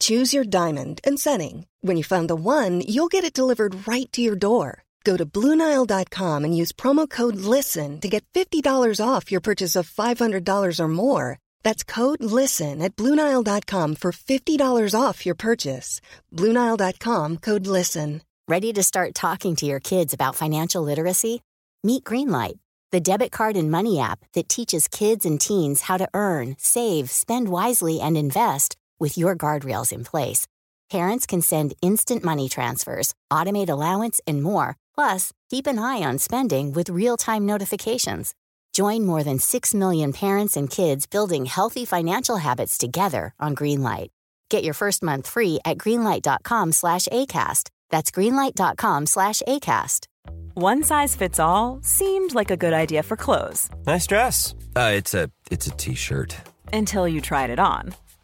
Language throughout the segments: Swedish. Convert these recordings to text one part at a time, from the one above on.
Choose your diamond and setting. When you find the one, you'll get it delivered right to your door. Go to Bluenile.com and use promo code LISTEN to get $50 off your purchase of $500 or more. That's code LISTEN at Bluenile.com for $50 off your purchase. Bluenile.com code LISTEN. Ready to start talking to your kids about financial literacy? Meet Greenlight, the debit card and money app that teaches kids and teens how to earn, save, spend wisely, and invest with your guardrails in place. Parents can send instant money transfers, automate allowance, and more. Plus, keep an eye on spending with real time notifications. Join more than 6 million parents and kids building healthy financial habits together on Greenlight. Get your first month free at greenlight.com slash ACAST. That's greenlight.com slash ACAST. One size fits all seemed like a good idea for clothes Nice dress. Uh, it's a it's a t-shirt. until you tried it on.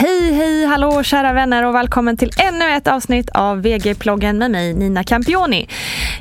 Hej, hej, hallå kära vänner och välkommen till ännu ett avsnitt av VG-ploggen med mig Nina Campioni.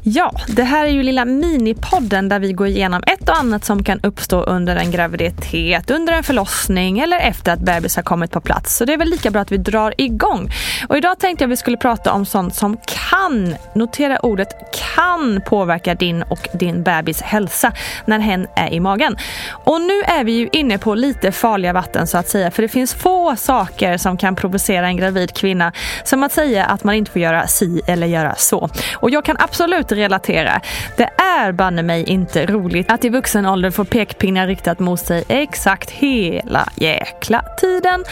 Ja, det här är ju lilla minipodden där vi går igenom ett och annat som kan uppstå under en graviditet, under en förlossning eller efter att bebis har kommit på plats. Så det är väl lika bra att vi drar igång. Och idag tänkte jag att vi skulle prata om sånt som kan, notera ordet kan påverka din och din bebis hälsa när hen är i magen. Och nu är vi ju inne på lite farliga vatten så att säga, för det finns få saker som kan provocera en gravid kvinna som att säga att man inte får göra si eller göra så. Och jag kan absolut relatera. Det är banne mig inte roligt att i vuxen ålder få pekpinnar riktat mot sig exakt hela jäkla tiden.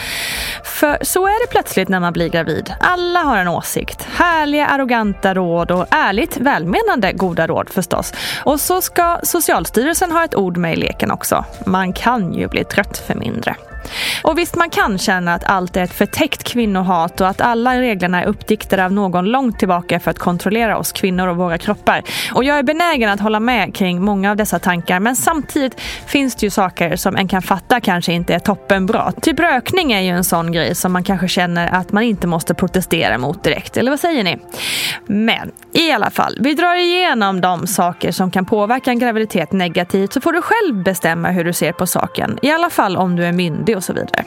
För så är det plötsligt när man blir gravid. Alla har en åsikt. Härliga arroganta råd och ärligt välmenande goda råd förstås. Och så ska Socialstyrelsen ha ett ord med i leken också. Man kan ju bli trött för mindre. Och visst man kan känna att allt är ett förtäckt kvinnohat och att alla reglerna är uppdiktade av någon långt tillbaka för att kontrollera oss kvinnor och våra kroppar. Och jag är benägen att hålla med kring många av dessa tankar men samtidigt finns det ju saker som en kan fatta kanske inte är toppenbra. Typ rökning är ju en sån grej som man kanske känner att man inte måste protestera mot direkt. Eller vad säger ni? Men i alla fall, vi drar igenom de saker som kan påverka en graviditet negativt så får du själv bestämma hur du ser på saken. I alla fall om du är myndig och så vidare.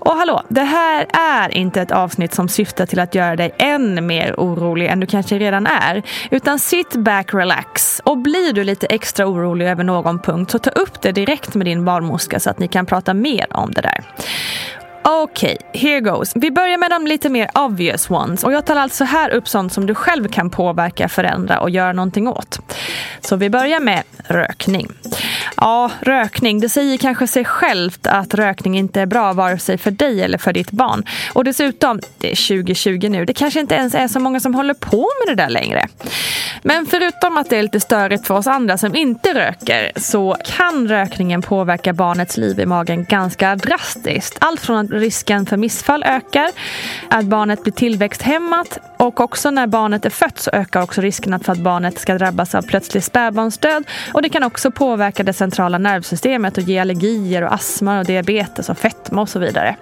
Och hallå, det här är inte ett avsnitt som syftar till att göra dig än mer orolig än du kanske redan är. Utan sit back, relax. Och blir du lite extra orolig över någon punkt så ta upp det direkt med din barnmorska så att ni kan prata mer om det där. Okej, okay, here goes. Vi börjar med de lite mer obvious ones. Och jag tar alltså här upp sånt som du själv kan påverka, förändra och göra någonting åt. Så vi börjar med rökning. Ja, rökning. Det säger kanske sig självt att rökning inte är bra vare sig för dig eller för ditt barn. Och dessutom, det är 2020 nu, det kanske inte ens är så många som håller på med det där längre. Men förutom att det är lite störigt för oss andra som inte röker så kan rökningen påverka barnets liv i magen ganska drastiskt. Allt från att risken för missfall ökar, att barnet blir tillväxthämmat och också när barnet är fött så ökar också riskerna för att barnet ska drabbas av plötslig spädbarnsdöd och det kan också påverka det centrala nervsystemet och ge allergier och astma och diabetes och fetma och så vidare.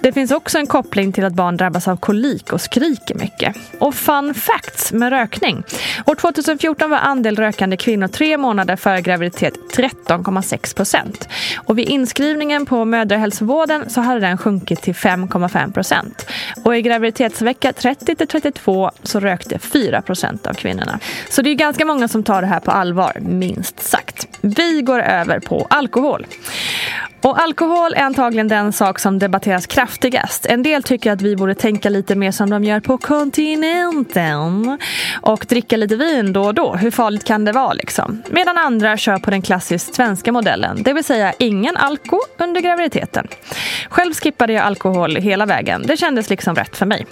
Det finns också en koppling till att barn drabbas av kolik och skriker mycket. Och fun facts med rökning. År 2014 var andel rökande kvinnor tre månader före graviditet 13,6 procent. Och vid inskrivningen på mödrahälsovården så hade den sjunkit till 5,5 procent. Och i graviditetsvecka 30 till 32 så rökte 4 procent av kvinnorna. Så det är ganska många som tar det här på allvar, minst sagt. Vi går över på alkohol. Och alkohol är antagligen den sak som debatteras kraftigast. En del tycker att vi borde tänka lite mer som de gör på kontinenten och dricka lite vin då och då. Hur farligt kan det vara liksom? Medan andra kör på den klassiskt svenska modellen, det vill säga ingen alko under graviditeten. Själv skippade jag alkohol hela vägen. Det kändes liksom rätt för mig.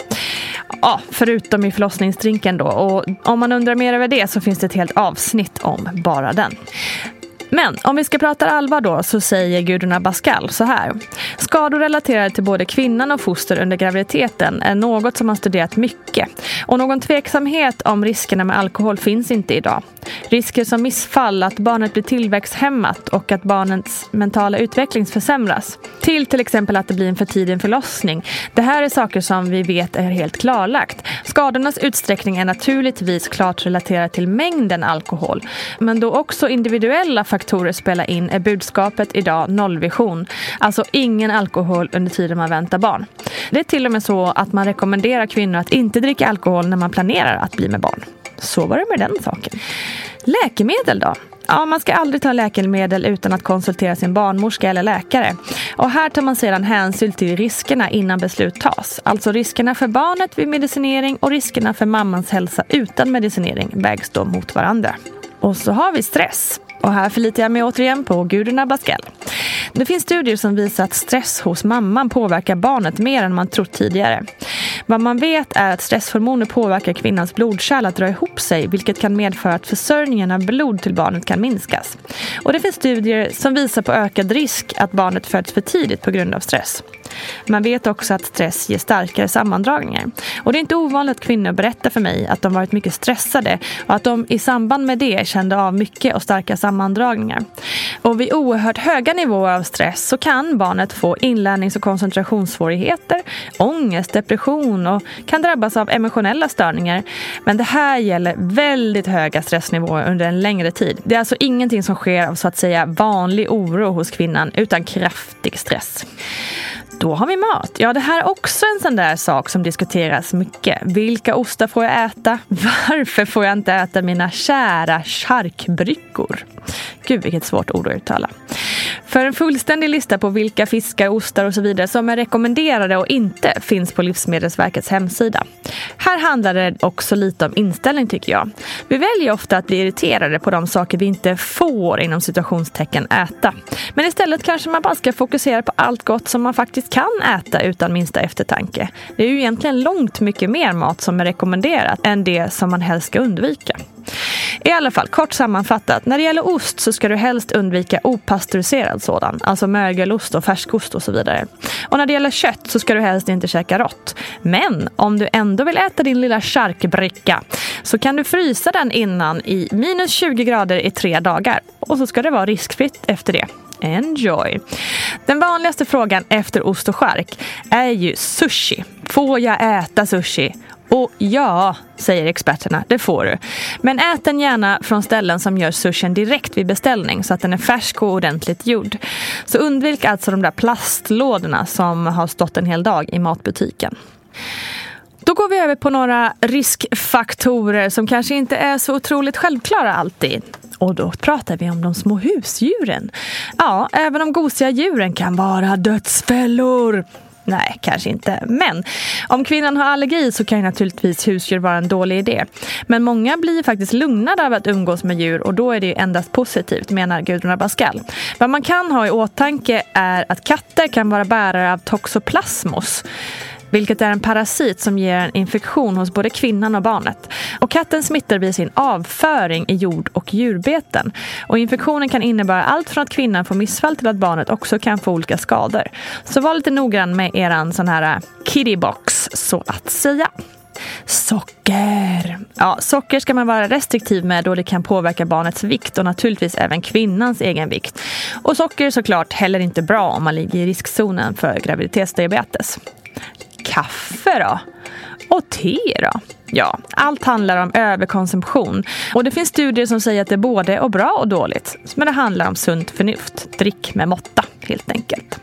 Ja, förutom i förlossningsdrinken då. Och om man undrar mer över det så finns det ett helt avsnitt om bara den. Men om vi ska prata allvar då så säger Gudrun Abascal så här. Skador relaterade till både kvinnan och foster under graviditeten är något som man studerat mycket. Och någon tveksamhet om riskerna med alkohol finns inte idag. Risker som missfall, att barnet blir tillväxthämmat och att barnets mentala utveckling försämras. Till till exempel att det blir en för tidig förlossning. Det här är saker som vi vet är helt klarlagt. Skadornas utsträckning är naturligtvis klart relaterad till mängden alkohol. Men då också individuella faktorer spelar in är budskapet idag nollvision. Alltså ingen alkohol under tiden man väntar barn. Det är till och med så att man rekommenderar kvinnor att inte dricka alkohol när man planerar att bli med barn. Så var det med den saken. Läkemedel då? Ja, man ska aldrig ta läkemedel utan att konsultera sin barnmorska eller läkare. Och här tar man sedan hänsyn till riskerna innan beslut tas. Alltså riskerna för barnet vid medicinering och riskerna för mammans hälsa utan medicinering vägs då mot varandra. Och så har vi stress. Och här förlitar jag mig återigen på Gudrun Abascal. Det finns studier som visar att stress hos mamman påverkar barnet mer än man trott tidigare. Vad man vet är att stresshormoner påverkar kvinnans blodkärl att dra ihop sig vilket kan medföra att försörjningen av blod till barnet kan minskas. Och det finns studier som visar på ökad risk att barnet föds för tidigt på grund av stress. Man vet också att stress ger starkare sammandragningar. Och det är inte ovanligt att kvinnor berättar för mig att de varit mycket stressade och att de i samband med det kände av mycket och starka sammandragningar. Och vid oerhört höga nivåer av stress så kan barnet få inlärnings och koncentrationssvårigheter, ångest, depression och kan drabbas av emotionella störningar. Men det här gäller väldigt höga stressnivåer under en längre tid. Det är alltså ingenting som sker av så att säga vanlig oro hos kvinnan utan kraftig stress. Då har vi mat. Ja, det här är också en sån där sak som diskuteras mycket. Vilka ostar får jag äta? Varför får jag inte äta mina kära charkbrickor? Gud, vilket svårt ord att uttala. För en fullständig lista på vilka fiskar, ostar och så vidare som är rekommenderade och inte finns på Livsmedelsverkets hemsida. Här handlar det också lite om inställning tycker jag. Vi väljer ofta att bli irriterade på de saker vi inte får inom situationstecken äta. Men istället kanske man bara ska fokusera på allt gott som man faktiskt kan äta utan minsta eftertanke. Det är ju egentligen långt mycket mer mat som är rekommenderat än det som man helst ska undvika. I alla fall, kort sammanfattat. När det gäller ost så ska du helst undvika opastöriserad sådan. Alltså mögelost och färskost och så vidare. Och när det gäller kött så ska du helst inte käka rått. Men om du ändå vill äta din lilla charkbricka så kan du frysa den innan i minus 20 grader i tre dagar. Och så ska det vara riskfritt efter det. Enjoy! Den vanligaste frågan efter ost och skärk är ju sushi. Får jag äta sushi? Och ja, säger experterna, det får du. Men ät den gärna från ställen som gör sushin direkt vid beställning så att den är färsk och ordentligt gjord. Så undvik alltså de där plastlådorna som har stått en hel dag i matbutiken. Då går vi över på några riskfaktorer som kanske inte är så otroligt självklara alltid. Och då pratar vi om de små husdjuren. Ja, även de gosiga djuren kan vara dödsfällor. Nej, kanske inte. Men om kvinnan har allergi så kan ju naturligtvis husdjur vara en dålig idé. Men många blir faktiskt lugnade av att umgås med djur och då är det endast positivt, menar Gudrun Abascal. Vad man kan ha i åtanke är att katter kan vara bärare av toxoplasmos vilket är en parasit som ger en infektion hos både kvinnan och barnet. Och katten smittar via sin avföring i jord och djurbeten. Och infektionen kan innebära allt från att kvinnan får missfall till att barnet också kan få olika skador. Så var lite noggrann med eran sån här eh, kittybox, så att säga. Socker. Ja, socker ska man vara restriktiv med då det kan påverka barnets vikt och naturligtvis även kvinnans egen vikt. Och socker är såklart heller inte bra om man ligger i riskzonen för graviditetsdiabetes kaffe då? Och te då? Ja, allt handlar om överkonsumtion. Och det finns studier som säger att det är både är bra och dåligt. Men det handlar om sunt förnuft. Drick med måtta, helt enkelt.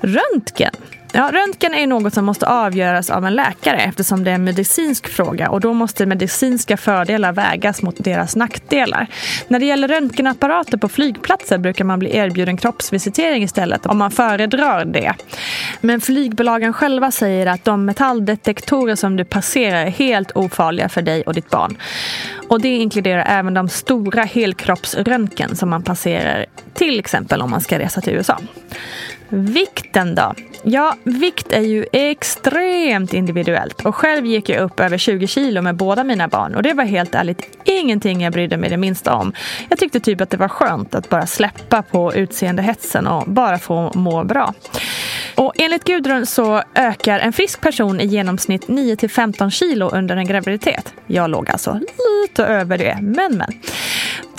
Röntgen Ja, röntgen är något som måste avgöras av en läkare eftersom det är en medicinsk fråga och då måste medicinska fördelar vägas mot deras nackdelar. När det gäller röntgenapparater på flygplatser brukar man bli erbjuden kroppsvisitering istället om man föredrar det. Men flygbolagen själva säger att de metalldetektorer som du passerar är helt ofarliga för dig och ditt barn. Och det inkluderar även de stora helkroppsröntgen som man passerar till exempel om man ska resa till USA. Vikten då? Ja, vikt är ju extremt individuellt och själv gick jag upp över 20 kilo med båda mina barn och det var helt ärligt ingenting jag brydde mig det minsta om. Jag tyckte typ att det var skönt att bara släppa på utseendehetsen och bara få må bra. Och enligt Gudrun så ökar en frisk person i genomsnitt 9-15 kilo under en graviditet. Jag låg alltså lite över det, men men.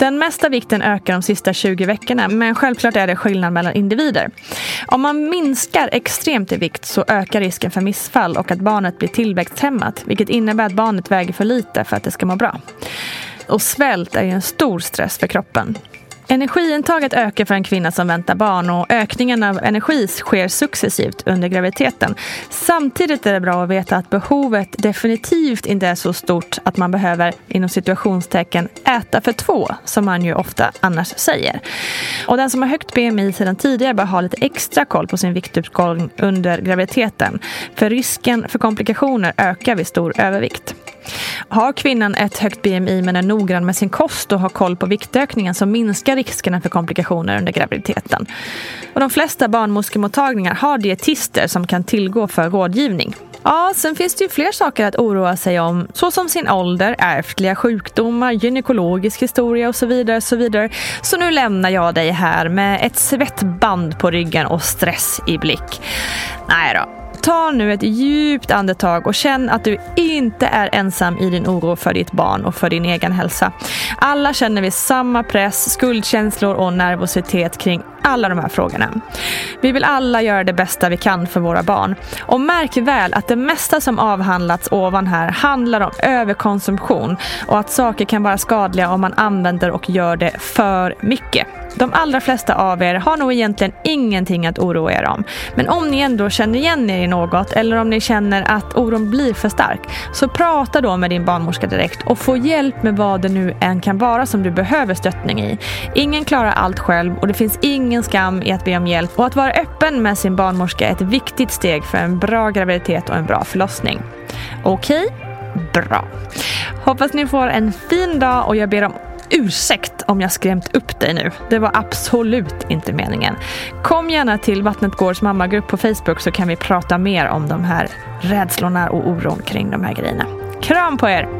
Den mesta vikten ökar de sista 20 veckorna, men självklart är det skillnad mellan individer. Om man minskar extremt i vikt så ökar risken för missfall och att barnet blir tillväxthämmat, vilket innebär att barnet väger för lite för att det ska må bra. Och svält är ju en stor stress för kroppen. Energiintaget ökar för en kvinna som väntar barn och ökningen av energi sker successivt under graviditeten. Samtidigt är det bra att veta att behovet definitivt inte är så stort att man behöver inom situationstecken äta för två, som man ju ofta annars säger. Och den som har högt BMI sedan tidigare bör ha lite extra koll på sin viktuppgång under graviditeten. För risken för komplikationer ökar vid stor övervikt. Har kvinnan ett högt BMI men är noggrann med sin kost och har koll på viktökningen så minskar riskerna för komplikationer under graviditeten. Och de flesta barnmorskemottagningar har dietister som kan tillgå för rådgivning. Ja, sen finns det ju fler saker att oroa sig om, såsom sin ålder, ärftliga sjukdomar, gynekologisk historia och så vidare. Så, vidare. så nu lämnar jag dig här med ett svettband på ryggen och stress i blick. Nej då, Ta nu ett djupt andetag och känn att du inte är ensam i din oro för ditt barn och för din egen hälsa. Alla känner vi samma press, skuldkänslor och nervositet kring alla de här frågorna. Vi vill alla göra det bästa vi kan för våra barn. Och märk väl att det mesta som avhandlats ovan här handlar om överkonsumtion och att saker kan vara skadliga om man använder och gör det för mycket. De allra flesta av er har nog egentligen ingenting att oroa er om. Men om ni ändå känner igen er i något eller om ni känner att oron blir för stark så prata då med din barnmorska direkt och få hjälp med vad det nu än kan vara som du behöver stöttning i. Ingen klarar allt själv och det finns ingen skam i att be om hjälp och att vara öppen med sin barnmorska är ett viktigt steg för en bra graviditet och en bra förlossning. Okej? Okay? Bra. Hoppas ni får en fin dag och jag ber om ursäkt om jag skrämt upp dig nu. Det var absolut inte meningen. Kom gärna till Vattnet Gårds mammagrupp på Facebook så kan vi prata mer om de här rädslorna och oron kring de här grejerna. Kram på er!